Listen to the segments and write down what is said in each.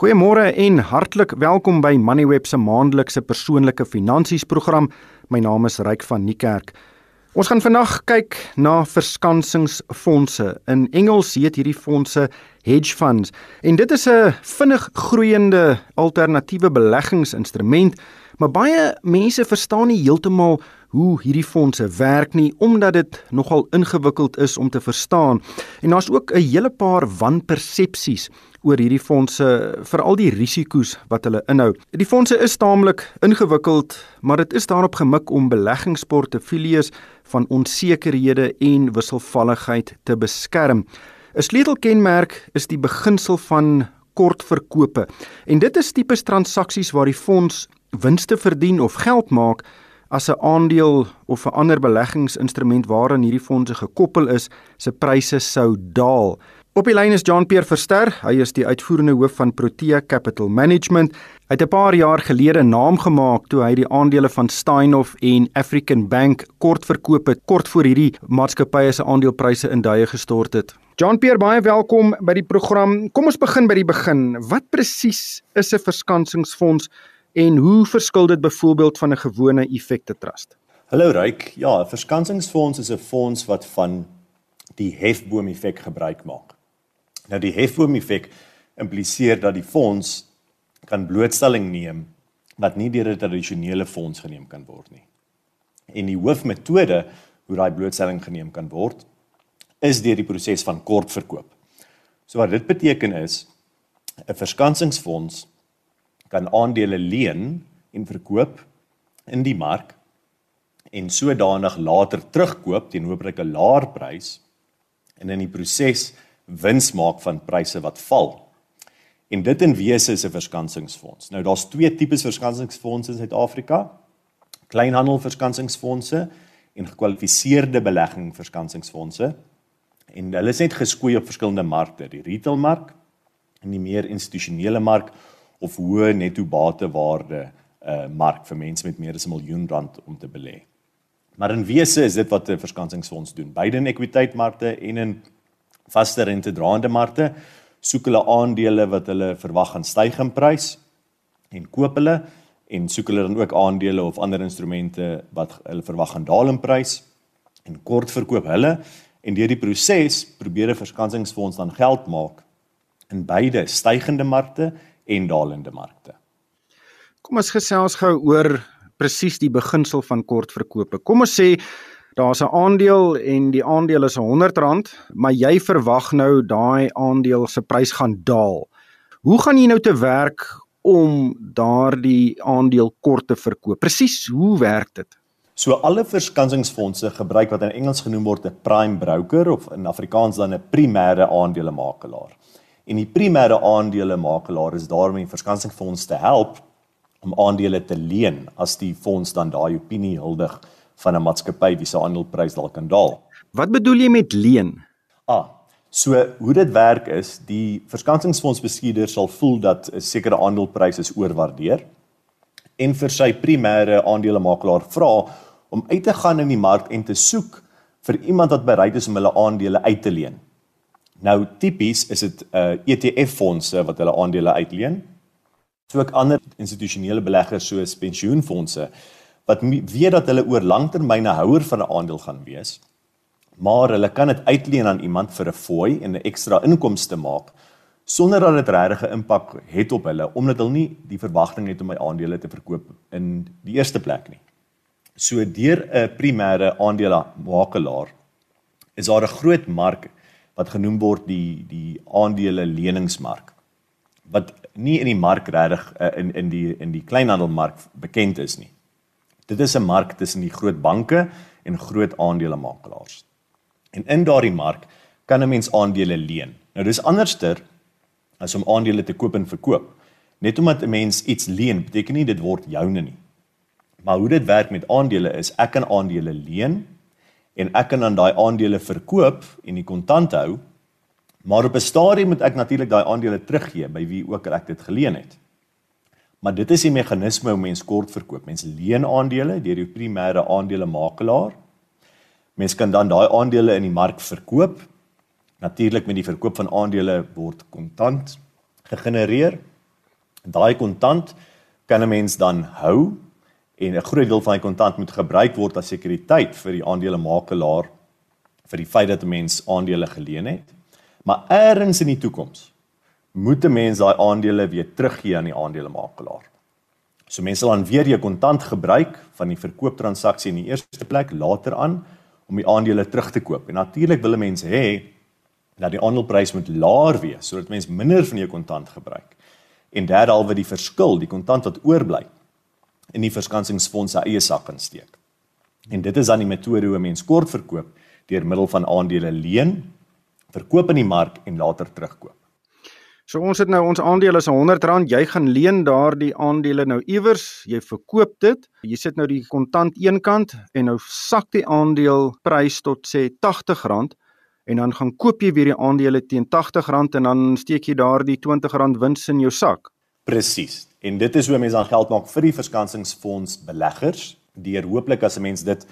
Goeiemôre en hartlik welkom by Moneyweb se maandelikse persoonlike finansies program. My naam is Ryk van Niekerk. Ons gaan vandag kyk na verskansingsfondse. In Engels heet hierdie fondse hedge funds en dit is 'n vinnig groeiende alternatiewe beleggingsinstrument, maar baie mense verstaan nie heeltemal hoe hierdie fondse werk nie omdat dit nogal ingewikkeld is om te verstaan. En daar's ook 'n hele paar wanpersepsies oor hierdie fondse, veral die risiko's wat hulle inhou. Die fondse is taamlik ingewikkeld, maar dit is daarop gemik om beleggingsportefeuilles van onsekerhede en wisselvalligheid te beskerm. 'n Sleutelkenmerk is die beginsel van kortverkope. En dit is tipe transaksies waar die fonds winste verdien of geld maak as 'n aandeel of 'n ander beleggingsinstrument waaraan hierdie fondse gekoppel is, se pryse sou daal. Op die lyn is Jean-Pierre Verster, hy is die uitvoerende hoof van Protea Capital Management. Hy het 'n paar jaar gelede naam gemaak toe hy die aandele van Steinhoff en African Bank kort verkoop het, kort voor hierdie maatskappye se aandelepryse in duie gestort het. Jean-Pierre, baie welkom by die program. Kom ons begin by die begin. Wat presies is 'n verskansingsfonds En hoe verskil dit byvoorbeeld van 'n gewone effekte trust? Hallo Ryk. Ja, 'n verskansingsfonds is 'n fonds wat van die hefboom effek gebruik maak. Nou die hefboom effek impliseer dat die fonds kan blootstelling neem wat nie deur 'n tradisionele fonds geneem kan word nie. En die hoofmetode hoe daai blootstelling geneem kan word is deur die proses van kortverkoop. So wat dit beteken is 'n verskansingsfonds kan aandele leen en verkoop in die mark en sodanig later terugkoop teen hopelik 'n laer prys en in die proses wins maak van pryse wat val. En dit in wese is 'n verskansingsfonds. Nou daar's twee tipes verskansingsfondse in Suid-Afrika. Kleinhandel verskansingsfondse en gekwalifiseerde belegging verskansingsfondse. En hulle is net geskoei op verskillende markte, die retailmark en die meer institusionele mark of hoë netto batewaarde uh mark vir mense met meer as 'n miljoen rand om te belê. Maar in wese is dit wat 'n verskansingsfonds doen. Beide in ekwiteitmarkte en in vaste rente draande markte soek hulle aandele wat hulle verwag gaan styg in prys en koop hulle en soek hulle dan ook aandele of ander instrumente wat hulle verwag gaan daal in prys en kort verkoop hulle en deur die proses probeer 'n verskansingsfonds dan geld maak in beide stygende markte en dalende markte. Kom ons gesels gou oor presies die beginsel van kortverkope. Kom ons sê daar's 'n aandeel en die aandeel is R100, maar jy verwag nou daai aandeel se prys gaan daal. Hoe gaan jy nou te werk om daardie aandeel kort te verkoop? Presies, hoe werk dit? So alle verskansingsfondse gebruik wat in Engels genoem word 'n prime broker of in Afrikaans dan 'n primêre aandelemakelaar. En die primêre aandelemakelaar is daar om die verskansingsfonds te help om aandele te leen as die fonds dan daai opinie huldig van 'n maatskappy wie se aandeleprys dalk kan daal. Wat bedoel jy met leen? Ah, so hoe dit werk is, die verskansingsfondsbestuurder sal voel dat 'n sekere aandeleprys is oorwaardeer en vir sy primêre aandelemakelaar vra om uit te gaan in die mark en te soek vir iemand wat bereid is om hulle aandele uit te leen. Nou tipies is dit 'n uh, ETF fondse wat hulle aandele uitleen. So ook ander institusionele beleggers soos pensioenfondse wat weet dat hulle oor langtermyne houer van 'n aandeel gaan wees. Maar hulle kan dit uitleen aan iemand vir 'n fooi en 'n ekstra inkomste maak sonder dat dit regtig 'n impak het op hulle omdat hulle nie die verwagting het om my aandele te verkoop in die eerste plek nie. So deur 'n primêre aandelemakelaar is daar 'n groot mark wat genoem word die die aandele leningsmark wat nie in die mark regtig uh, in in die in die kleinhandelmark bekend is nie. Dit is 'n mark tussen die groot banke en groot aandelemakelaars. En in daardie mark kan 'n mens aandele leen. Nou dis anderster as om aandele te koop en verkoop. Net omdat 'n mens iets leen, beteken nie dit word joune nie. Maar hoe dit werk met aandele is ek kan aandele leen en ek kan dan daai aandele verkoop en die kontant hou. Maar op 'n stadium moet ek natuurlik daai aandele teruggee by wie ook al ek dit geleen het. Maar dit is die meganisme hoe mens kort verkoop. Mense leen aandele deur die primêre aandelemakelaar. Mens kan dan daai aandele in die mark verkoop. Natuurlik met die verkoop van aandele word kontant gegenereer Daai kontant kan 'n mens dan hou en 'n groot deel van die kontant moet gebruik word as sekuriteit vir die aandelemakelaar vir die feit dat 'n mens aandele geleen het. Maar eers in die toekoms moet 'n mens daai aandele weer teruggee aan die aandelemakelaar. So mense sal dan weer jou kontant gebruik van die verkooptransaksie in die eerste plek later aan om die aandele terug te koop. En natuurlik wil 'n mens hê dat die aandeleprys moet laer wees sodat mens minder van jou kontant gebruik. En derhalwe die verskil, die kontant wat oorbly in die verskansingsfonds se eie sak kan steek. En dit is dan die metode hoe 'n mens kort verkoop deur middel van aandele leen, verkoop in die mark en later terugkoop. So ons het nou ons aandele is R100, jy gaan leen daardie aandele nou iewers, jy verkoop dit, jy sit nou die kontant eenkant en nou sak die aandeleprys tot sê R80. En dan gaan koop jy weer die aandele teen R80 en dan steek jy daardie R20 wins in jou sak. Presies. En dit is hoe mense dan geld maak vir die verskansingsfonds beleggers, deur hooplik as 'n mens dit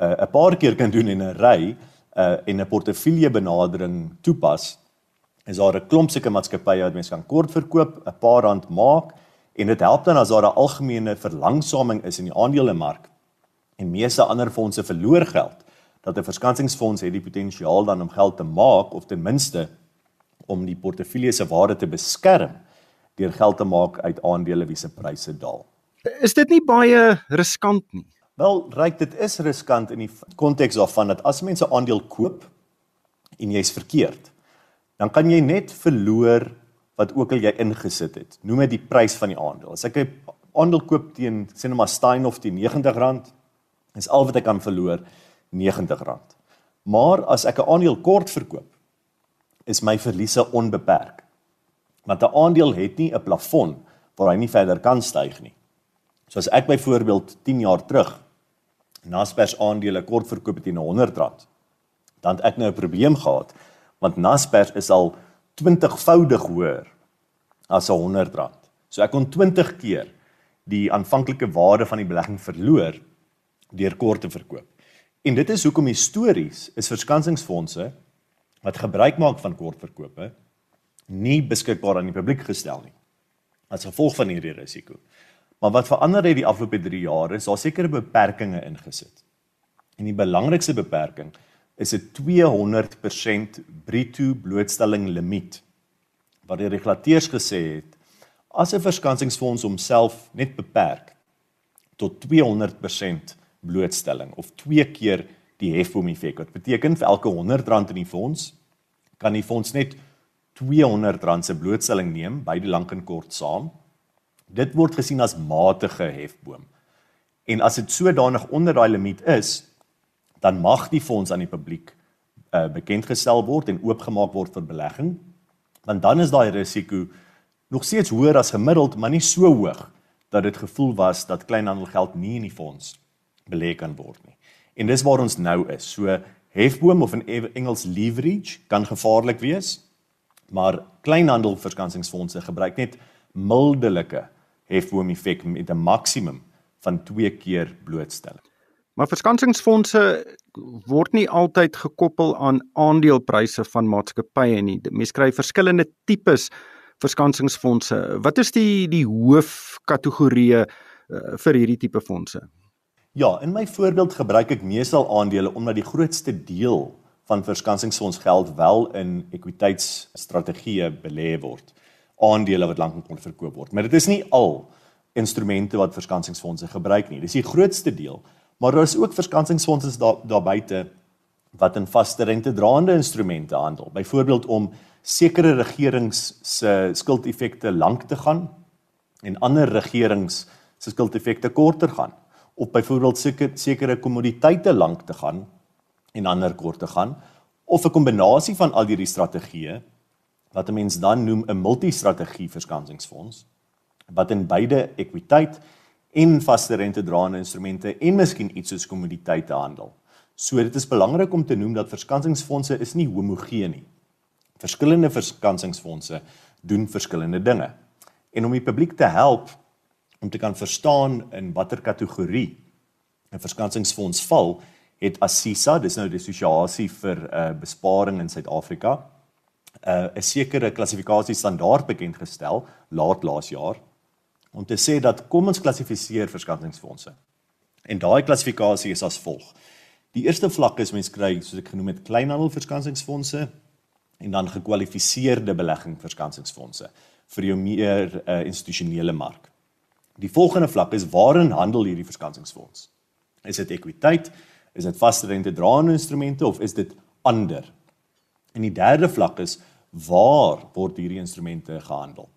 uh, 'n paar keer kan doen in 'n ry uh, en 'n portefeulje benadering toepas is daar 'n klomp sulke maatskappye wat mense kan kort verkoop, 'n paar rand maak en dit help dan as daar 'n algemene verlangsaming is in die aandelemark en meeste ander fondse verloor geld dat 'n verskansingsfonds het die potensiaal dan om geld te maak of ten minste om die portefeulje se waarde te beskerm deur geld te maak uit aandele wie se pryse daal. Is dit nie baie riskant nie? Wel, ryk dit is riskant in die konteks daarvan dat as mense aandeel koop en jy's verkeerd, dan kan jy net verloor wat ook al jy ingesit het. Noem dit die prys van die aandeel. As ek 'n aandeel koop teen sê net maar Steinhoff teen R90, is al wat ek kan verloor R90. Maar as ek 'n aandeel kort verkoop, is my verliese onbeperk. Want 'n aandeel het nie 'n plafon waar hy nie verder kan styg nie. So as ek byvoorbeeld 10 jaar terug Naspers aandele kort verkoop het teen R100, dan het ek nou 'n probleem gehad want Naspers is al 20voudig hoër as 'n R100. So ek kon 20 keer die aanvanklike waarde van die belegging verloor deur kort te verkoop. En dit is hoekom histories is verskansingsfondse wat gebruik maak van kortverkope nie beskikbaar aan die publiek gestel nie as gevolg van hierdie risiko. Maar wat verander het die afgelope 3 jaar is daar sekere beperkings ingesit. En die belangrikste beperking is 'n 200% bruto blootstelling limiet wat die regulateurs gesê het as 'n verskansingsfonds homself net beperk tot 200% blootstelling of twee keer die hefboom effek wat beteken vir elke R100 in die fonds kan die fonds net R200 se blootstelling neem by die lank en kort saam. Dit word gesien as matige hefboom. En as dit sodanig onder daai limiet is dan mag die fonds aan die publiek uh, bekend gestel word en oopgemaak word vir belegging. Want dan is daai risiko nog steeds hoër as gemiddeld, maar nie so hoog dat dit gevoel was dat kleinhandelgeld nie in die fonds belê kan word nie. En dis waar ons nou is. So hefboom of in Engels leverage kan gevaarlik wees, maar kleinhandelverskansingsfondse gebruik net mildelike hefboom effek met 'n maksimum van 2 keer blootstelling. Maar verskansingsfondse word nie altyd gekoppel aan aandelepryse van maatskappye nie. Mense kry verskillende tipes verskansingsfondse. Wat is die die hoofkategorieë uh, vir hierdie tipe fondse? Ja, in my voorbeeld gebruik ek meestal aandele omdat die grootste deel van verskansingsfonds geld wel in ekwiteitsstrategieë belê word. Aandele wat lank kon verkoop word. Maar dit is nie al instrumente wat verskansingsfondse gebruik nie. Dis die grootste deel. Maar daar is ook verskansingsfondse daar daar buite wat in vaste rente draande instrumente handel. Byvoorbeeld om sekere regerings se skuldeffekte lank te gaan en ander regerings se skuldeffekte korter gaan of byvoorbeeld sekere sekere kommoditeite lank te gaan en ander kort te gaan of 'n kombinasie van al hierdie strategieë wat 'n mens dan noem 'n multistrategie verskansingsfonds wat in beide ekwiteit en vaste rente draende instrumente en miskien iets soos kommoditeite handel. So dit is belangrik om te noem dat verskansingsfondse is nie homogeen nie. Verskillende verskansingsfondse doen verskillende dinge. En om die publiek te help om te kan verstaan in watter kategorie 'n verskansingsfonds val, het Assisa, dis nou die assosiasie vir uh, besparing in Suid-Afrika, uh, 'n sekere klassifikasiestandaard bekend gestel laat laas jaar om te sê dat kom ons klassifiseer verskansingsfondse. En daai klassifikasie is as volg. Die eerste vlak is mens kry soos ek genoem het kleinhandel verskansingsfondse en dan gekwalifiseerde belegging verskansingsfondse vir jou meer uh, institusionele mark. Die volgende vlak is waarin handel hierdie verskansingsfonds? Is dit ekwiteit? Is dit vaste rente draende instrumente of is dit ander? En die derde vlak is waar word hierdie instrumente gehandel?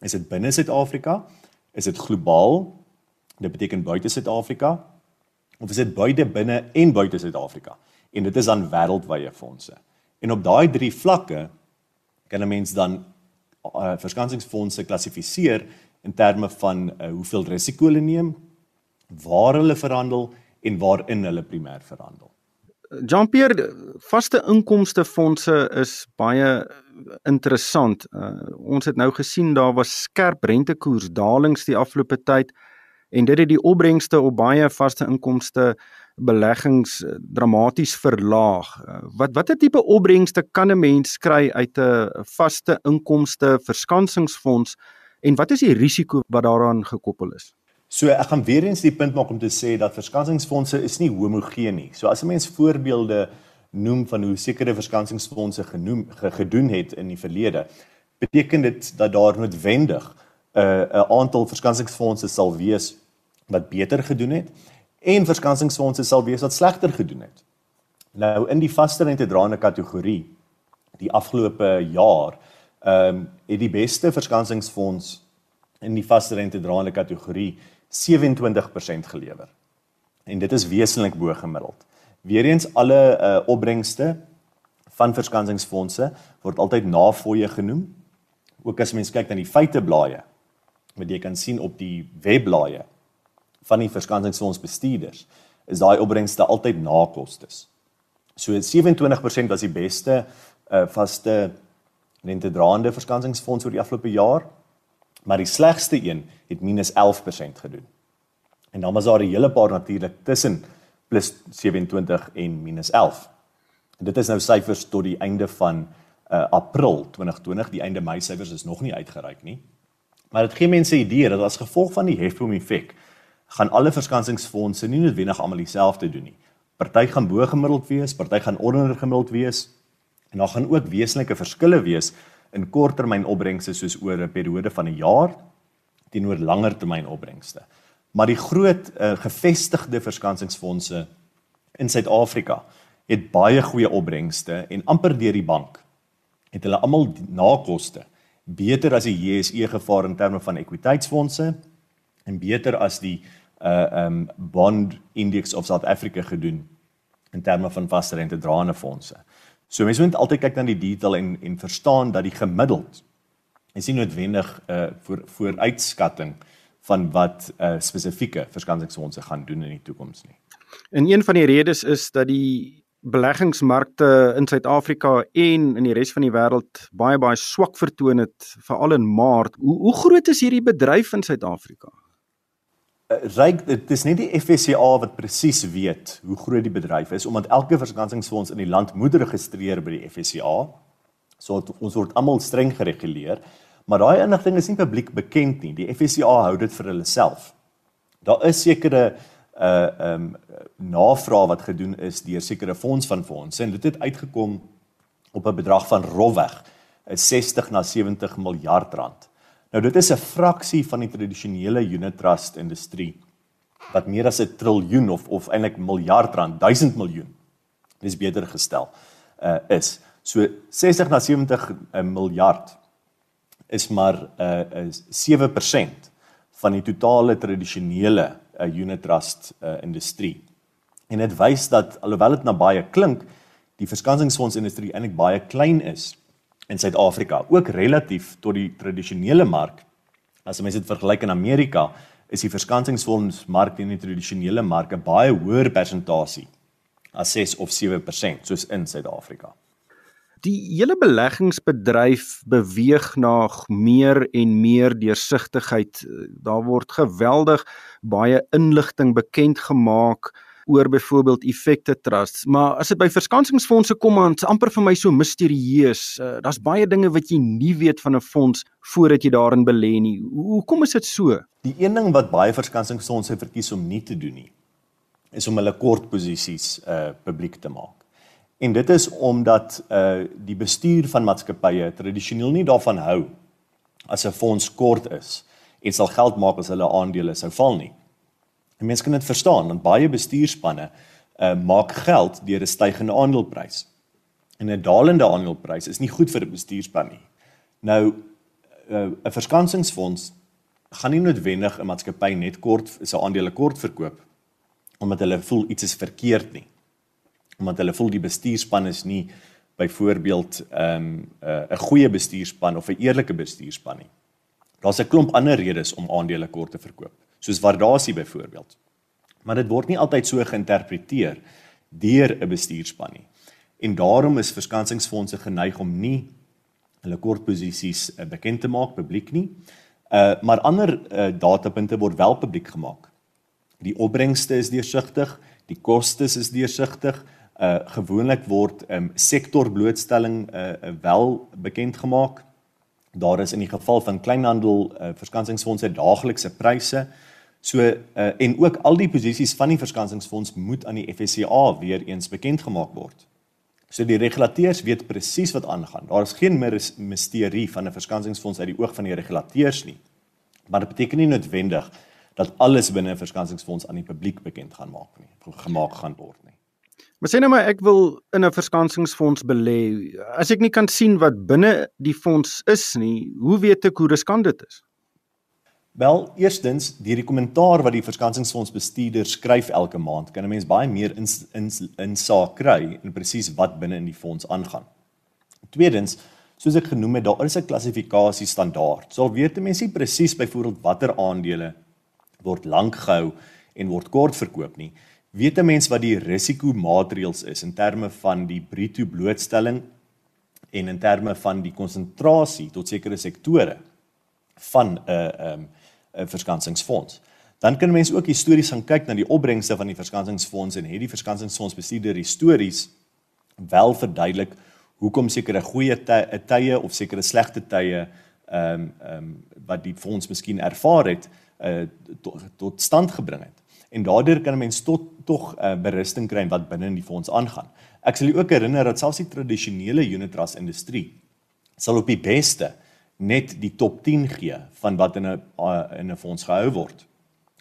Is dit binne Suid-Afrika? Is dit globaal? Dit beteken buite Suid-Afrika? Of is dit buite binne en buite Suid-Afrika? En dit is dan wêreldwye fondse. En op daai drie vlakke kan 'n mens dan uh, verskansingsfondse klassifiseer in terme van uh, hoeveel risiko hulle neem, waar hulle verhandel en waarin hulle primêr verhandel. Jean-Pierre, vaste inkomste fondse is baie interessant. Uh, ons het nou gesien daar was skerp rentekoersdalings die afgelope tyd en dit het die opbrengste op baie vaste inkomste beleggings eh, dramaties verlaag. Eh, wat watter tipe opbrengste kan 'n mens kry uit 'n vaste inkomste verskansingsfonds en wat is die risiko wat daaraan gekoppel is? So ek gaan weer eens die punt maak om te sê dat verskansingsfondse is nie homogeen nie. So as 'n mens voorbeelde noem van hoe sekere verskansingsfondse genoem gedoen het in die verlede, beteken dit dat daar noodwendig 'n uh, 'n aantal verskansingsfondse sal wees wat beter gedoen het en verskansingsfondse sal wees wat slegter gedoen het. Nou in die vaste rente draende kategorie die afgelope jaar ehm um, het die beste verskansingsfonds in die vaste rente draende kategorie 27% gelewer. En dit is wesentlik bo gemiddeld. Weereens alle uh, opbrengste van verskansingsfondse word altyd nafooie genoem. Ook as mens kyk na die feiteblaaie wat jy kan sien op die webblaaie van die verskansingsfonds bestuurders is daai opbrengste altyd na kostes. So 27% was die beste uh, vaste rentedraande verskansingsfonds oor die afgelope jaar, maar die slegste een het minus 11% gedoen. En dan was daar 'n hele paar natuurlik tussen 27 en minus 11. En dit is nou syfers tot die einde van uh, April 2020, die einde Mei syfers is nog nie uitgereik nie. Maar dit gee mense 'n idee dat as gevolg van die hefboom effek gaan alle verskansingsfondse nie noodwendig almal dieselfde doen nie. Party gaan bo gemiddeld wees, party gaan onder gemiddeld wees en daar gaan ook wesenlike verskille wees in korttermyn opbrengste soos oor 'n periode van 'n jaar teenoor langer termyn opbrengste. Maar die groot uh, gevestigde verskansingsfondse in Suid-Afrika het baie goeie opbrengste en amper deur die bank het hulle almal na koste beter as die JSE gevaar in terme van ekwiteitsfondse en beter as die uh um bond index of South Africa gedoen in terme van vaste rente draende fondse. So mense moet altyd kyk na die detail en en verstaan dat die gemiddeld is nie noodwendig uh voor vooruitskatting van wat uh spesifieke verskansingsfondse gaan doen in die toekoms nie. En een van die redes is dat die beleggingsmarkte in Suid-Afrika en in die res van die wêreld baie baie swak vertoon het veral in Maart. Hoe hoe groot is hierdie bedryf in Suid-Afrika? Eh, ryk dit is nie die FSCA wat presies weet hoe groot die bedryf is omdat elke verskansingsfonds in die land moet registreer by die FSCA. So ons word almal streng gereguleer, maar daai inligting is nie publiek bekend nie. Die FSCA hou dit vir hulle self. Daar is sekere uh um navraag wat gedoen is deur sekere fonds van fondse en dit het uitgekom op 'n bedrag van rofweg 60 na 70 miljard rand. Nou dit is 'n fraksie van die tradisionele unit trust industrie wat meer as 'n triljoen of of eintlik miljard rand, 1000 miljoen. Dis beter gestel. Uh is so 60 na 70 uh, miljard is maar uh is 7% van die totale tradisionele uh, unit trust uh, industrie. En dit wys dat alhoewel dit na baie klink, die verskansingsfondsindustrie eintlik baie klein is in Suid-Afrika, ook relatief tot die tradisionele mark. As jy dit vergelyk in Amerika, is die verskansingsfondsmark in die tradisionele mark 'n baie hoër persentasie as 6 of 7% soos in Suid-Afrika. Die hele beleggingsbedryf beweeg na meer en meer deursigtigheid. Daar word geweldig baie inligting bekend gemaak oor byvoorbeeld effekte trusts, maar as dit by verskansingsfondse kom, dan is amper vir my so misterieus. Uh, Daar's baie dinge wat jy nie weet van 'n fonds voordat jy daarin belê nie. Hoekom is dit so? Die een ding wat baie verskansingsfondse verkies om nie te doen nie, is om hulle kort posisies uh publiek te maak. En dit is omdat uh die bestuur van maatskappye tradisioneel nie daarvan hou as 'n fonds kort is en sal geld maak as hulle aandele sou val nie. En mense kan dit verstaan want baie bestuurspanne uh maak geld deur 'n stygende aandeleprys. En 'n dalende aandeleprys is nie goed vir 'n bestuurspan nie. Nou 'n uh, verskansingsfonds gaan nie noodwendig 'n maatskappy net kort sy aandele kort verkoop omdat hulle voel iets is verkeerd nie. Omdat hulle voel die bestuurspan is nie byvoorbeeld ehm um, 'n uh, 'n goeie bestuurspan of 'n eerlike bestuurspan nie. Daar's 'n klomp ander redes om aandele kort te verkoop, soos waardasie byvoorbeeld. Maar dit word nie altyd so geïnterpreteer deur 'n bestuurspan nie. En daarom is verskansingsfondse geneig om nie hulle kort posisies uh, bekend te maak publiek nie. Uh maar ander uh, datapunte word wel publiek gemaak. Die opbrengste is deursigtig, die kostes is deursigtig. Uh gewoonlik word um, sektorblootstelling uh, wel bekend gemaak. Daar is in die geval van kleinhandel uh, verskansingsfondse daaglikse pryse. So uh, en ook al die posisies van die verskansingsfonds moet aan die FSCA weer eens bekend gemaak word. So die regulateurs weet presies wat aangaan. Daar is geen misterie van 'n verskansingsfonds uit die oog van die regulateurs nie. Maar dit beteken nie noodwendig dat alles binne 'n verskansingsfonds aan die publiek bekend gaan maak nie, gemaak gaan word nie. Maar sê nou maar ek wil in 'n verskansingsfonds belê. As ek nie kan sien wat binne die fonds is nie, hoe weet ek hoe riskant dit is? Wel, eerstens, deur die kommentaar wat die verskansingsfonds bestuurder skryf elke maand, kan 'n mens baie meer in in in saak kry en presies wat binne in die fonds aangaan. Tweedens, soos ek genoem het, daar is 'n klassifikasie standaard. Sal weet 'n mens nie presies byvoorbeeld watter aandele word lank gehou en word kort verkoop nie weet 'n mens wat die risikomaatreëls is in terme van die bruto blootstelling en in terme van die konsentrasie tot sekere sektore van 'n 'n 'n verskansingsfonds. Dan kan mense ook histories gaan kyk na die opbrengste van die verskansingsfonds en het die verskansingsfonds bestuurder histories wel verduidelik hoekom sekere goeie tye of sekere slegte tye ehm um, ehm um, wat die fonds miskien ervaar het uh, tot, tot stand gebring het en daardeur kan 'n mens tot tog 'n uh, berusting kry wat binne in die fonds aangaan. Ek sal julle ook herinner dat selfs die tradisionele unit trust industrie sal op die beste net die top 10 gee van wat in 'n uh, in 'n fonds gehou word.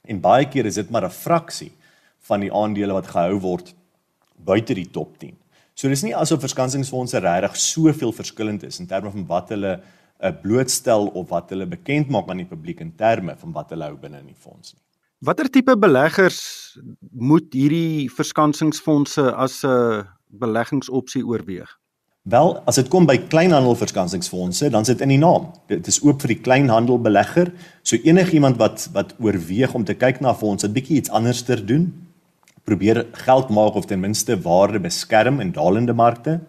En baie keer is dit maar 'n fraksie van die aandele wat gehou word buite die top 10. So dis nie asof verskansingsfondse regtig soveel verskillend is in terme van wat hulle uh, blootstel of wat hulle bekend maak aan die publiek in terme van wat hulle hou binne in die fonds nie. Watter tipe beleggers moet hierdie verskansingsfondse as 'n beleggingsopsie oorweeg? Wel, as dit kom by kleinhandelverskansingsfondse, dan sit in die naam. Dit is oop vir die kleinhandelbelegger. So enigiemand wat wat oorweeg om te kyk na fondse, 'n bietjie iets anders te doen, probeer geld maak of ten minste waarde beskerm in dalende markte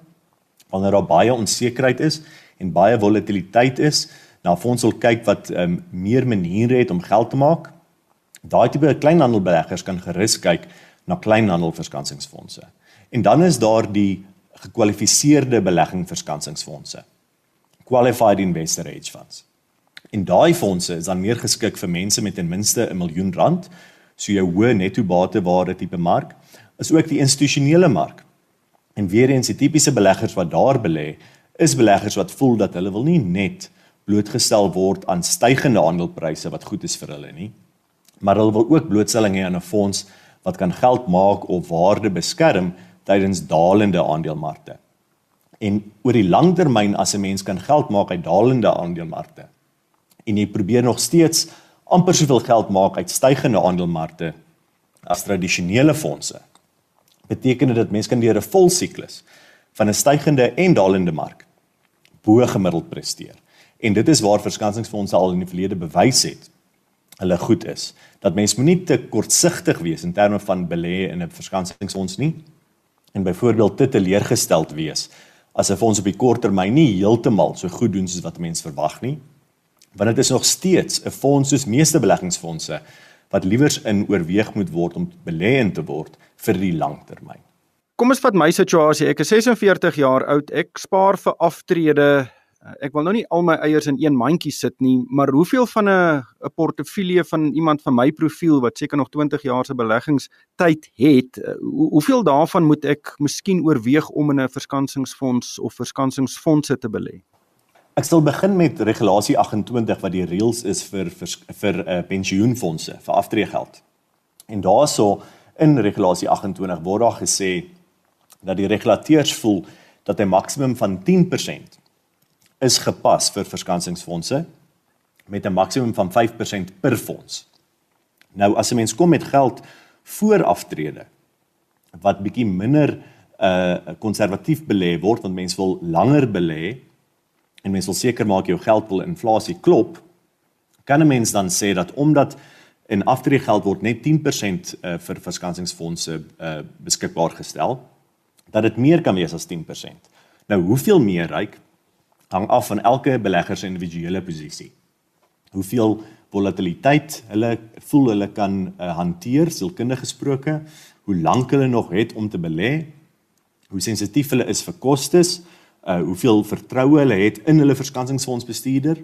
wanneer daar baie onsekerheid is en baie volatiliteit is, na fondse wil kyk wat um, meer maniere het om geld te maak Daai tipe kleinhandelbeleggers kan gerus kyk na kleinhandelverskansingsfondse. En dan is daar die gekwalifiseerde beleggingverskansingsfondse. Qualified Investor Hedge Funds. En daai fondse is dan meer geskik vir mense met ten minste 'n miljoen rand, so jou hoë netto batewaarde tipe mark, is ook die institusionele mark. En weer eens die tipiese beleggers wat daar belê, is beleggers wat voel dat hulle wil nie net blootgestel word aan stygende aandelepryse wat goed is vir hulle nie, maar hulle wil ook blootstelling hê aan 'n fonds wat kan geld maak of waarde beskerm tydens dalende aandelemarkte. En oor die lang termyn as 'n mens kan geld maak uit dalende aandelemarkte en jy probeer nog steeds amper soveel geld maak uit stygende aandelemarkte as tradisionele fondse. Beteken dit dat mense kan deur 'n vol siklus van 'n stygende en dalende mark bo gemiddeld presteer. En dit is waar verskansingsfondse al in die verlede bewys het hulle goed is. Dat mens moenie te kortsigtig wees in terme van belê in 'n verskansingsfonds nie en byvoorbeeld te teleurgesteld wees as 'n fonds op die kort termyn nie heeltemal so goed doen soos wat mense verwag nie. Want dit is nog steeds 'n fonds soos meeste beleggingsfondse wat liewers in oorweeg moet word om belê in te word vir die langtermyn. Kom ons vat my situasie. Ek is 46 jaar oud. Ek spaar vir aftrede ek wil nou nie al my eiers in een mandjie sit nie, maar hoeveel van 'n 'n portefeulje van iemand van my profiel wat seker nog 20 jaar se beleggingstyd het, uh, hoeveel daarvan moet ek miskien oorweeg om in 'n verskansingsfonds of verskansingsfondse te belê? Ek sal begin met regulasie 28 wat die reëls is vir vir, vir uh, pensioenfondse vir aftreegeld. En daaroor in regulasie 28 word daar gesê dat die regulateurs voel dat 'n maksimum van 10% is gepas vir verskansingsfondse met 'n maksimum van 5% per fonds. Nou as 'n mens kom met geld voor aftrede wat bietjie minder uh konservatief belê word want mense wil langer belê en mense wil seker maak jou geld wil inflasie klop, kan 'n mens dan sê dat omdat en aftreegeld word net 10% uh, vir verskansingsfondse uh beskikbaar gestel dat dit meer kan wees as 10%. Nou hoeveel meer ryk hang af van elke belegger se individuele posisie. Hoeveel volatiliteit hulle voel hulle kan uh, hanteer, sielkundige gesproke, hoe lank hulle nog het om te belê, hoe sensitief hulle is vir kostes, uh, hoeveel vertroue hulle het in hulle verskansingsfondsbestuurder.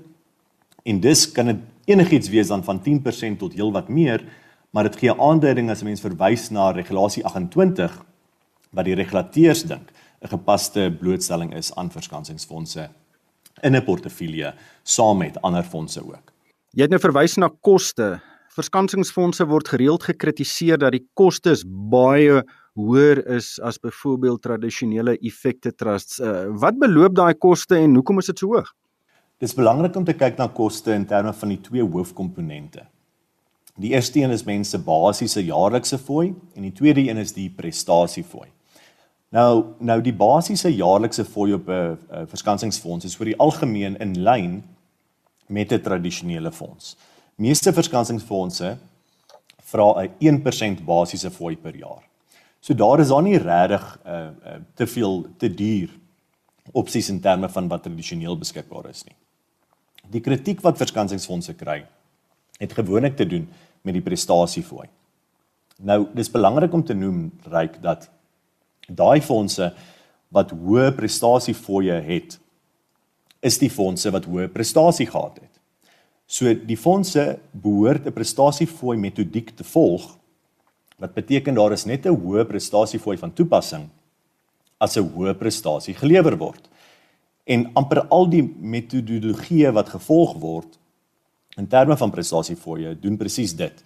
En dis kan dit enigiets wees dan van 10% tot heelwat meer, maar dit gee aanduiding as 'n mens verwys na regulasie 28 wat die regulateurs dink 'n gepaste blootstelling is aan verskansingsfondse in 'n portefeulje saam met ander fondse ook. Jy het nou verwys na koste. Verskansingsfondse word gereeld gekritiseer dat die kostes baie hoër is as byvoorbeeld tradisionele effekte trusts. Uh, wat beloop daai koste en hoekom is dit so hoog? Dit is belangrik om te kyk na koste in terme van die twee hoofkomponente. Die eerste een is mense basiese jaarlikse fooi en die tweede een is die prestasiefooi. Nou nou die basiese jaarlikse fooi op 'n uh, uh, verskansingsfonds is vir die algemeen in lyn met 'n tradisionele fonds. Meeste verskansingsfondse vra 'n 1% basiese fooi per jaar. So daar is daar nie regtig uh, uh, te veel te duur opsies in terme van wat tradisioneel beskikbaar is nie. Die kritiek wat verskansingsfondse kry, het gewoonlik te doen met die prestasiefooi. Nou, dis belangrik om te noem ryk dat daai fondse wat hoë prestasiefooie het is die fondse wat hoë prestasie gehad het. So die fondse behoort 'n prestasiefooi metodiek te volg wat beteken daar is net 'n hoë prestasiefooi van toepassing as 'n hoë prestasie gelewer word. En amper al die metodologieë wat gevolg word in terme van prestasiefooie doen presies dit.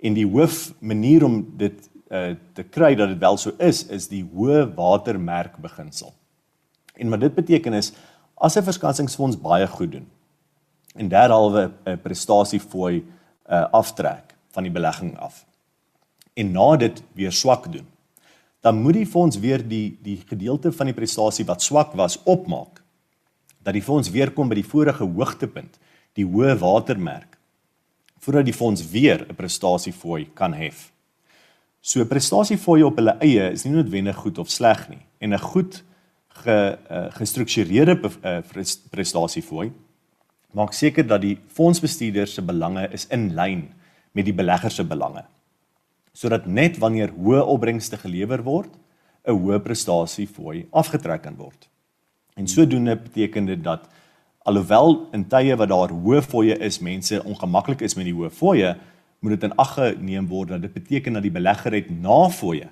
En die hoof manier om dit uh, te kry dat dit wel so is is die hoë watermerk beginsel. En wat dit beteken is as 'n verskansingsfonds baie goed doen en derhalwe 'n prestasiefooi uh, aftrek van die belegging af en na dit weer swak doen dan moet die fonds weer die die gedeelte van die prestasie wat swak was opmaak dat die fonds weer kom by die vorige hoogtepunt die hoë watermerk voordat die fonds weer 'n prestasiefooi kan hef So prestasiefooie op hulle eie is nie noodwendig goed of sleg nie. En 'n goed ge uh, gestruktureerde uh, prestasiefooi maak seker dat die fondsbestuurder se belange is in lyn met die belegger se belange. Sodat net wanneer hoë opbrengste gelewer word, 'n hoë prestasiefooi afgetrek kan word. En sodoende beteken dit dat alhoewel in tye wat daar hoë fooie is, mense ongemaklik is met die hoë fooie, moet dit in ag geneem word dat dit beteken dat die belegger het na fooie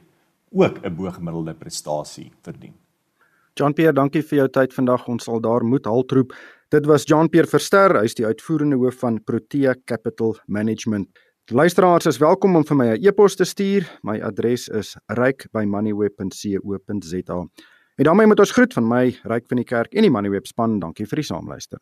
ook 'n boogemiddelde prestasie verdien. Jean Pierre, dankie vir jou tyd vandag. Ons sal daar moet haltroep. Dit was Jean Pierre Verster, hy is die uitvoerende hoof van Protea Capital Management. Luisteraars is welkom om vir my 'n e-pos te stuur. My adres is ryk@moneyweb.co.za. En daarmee moet ons groet van my Ryk van die Kerk en die Moneyweb span. Dankie vir die saamluister.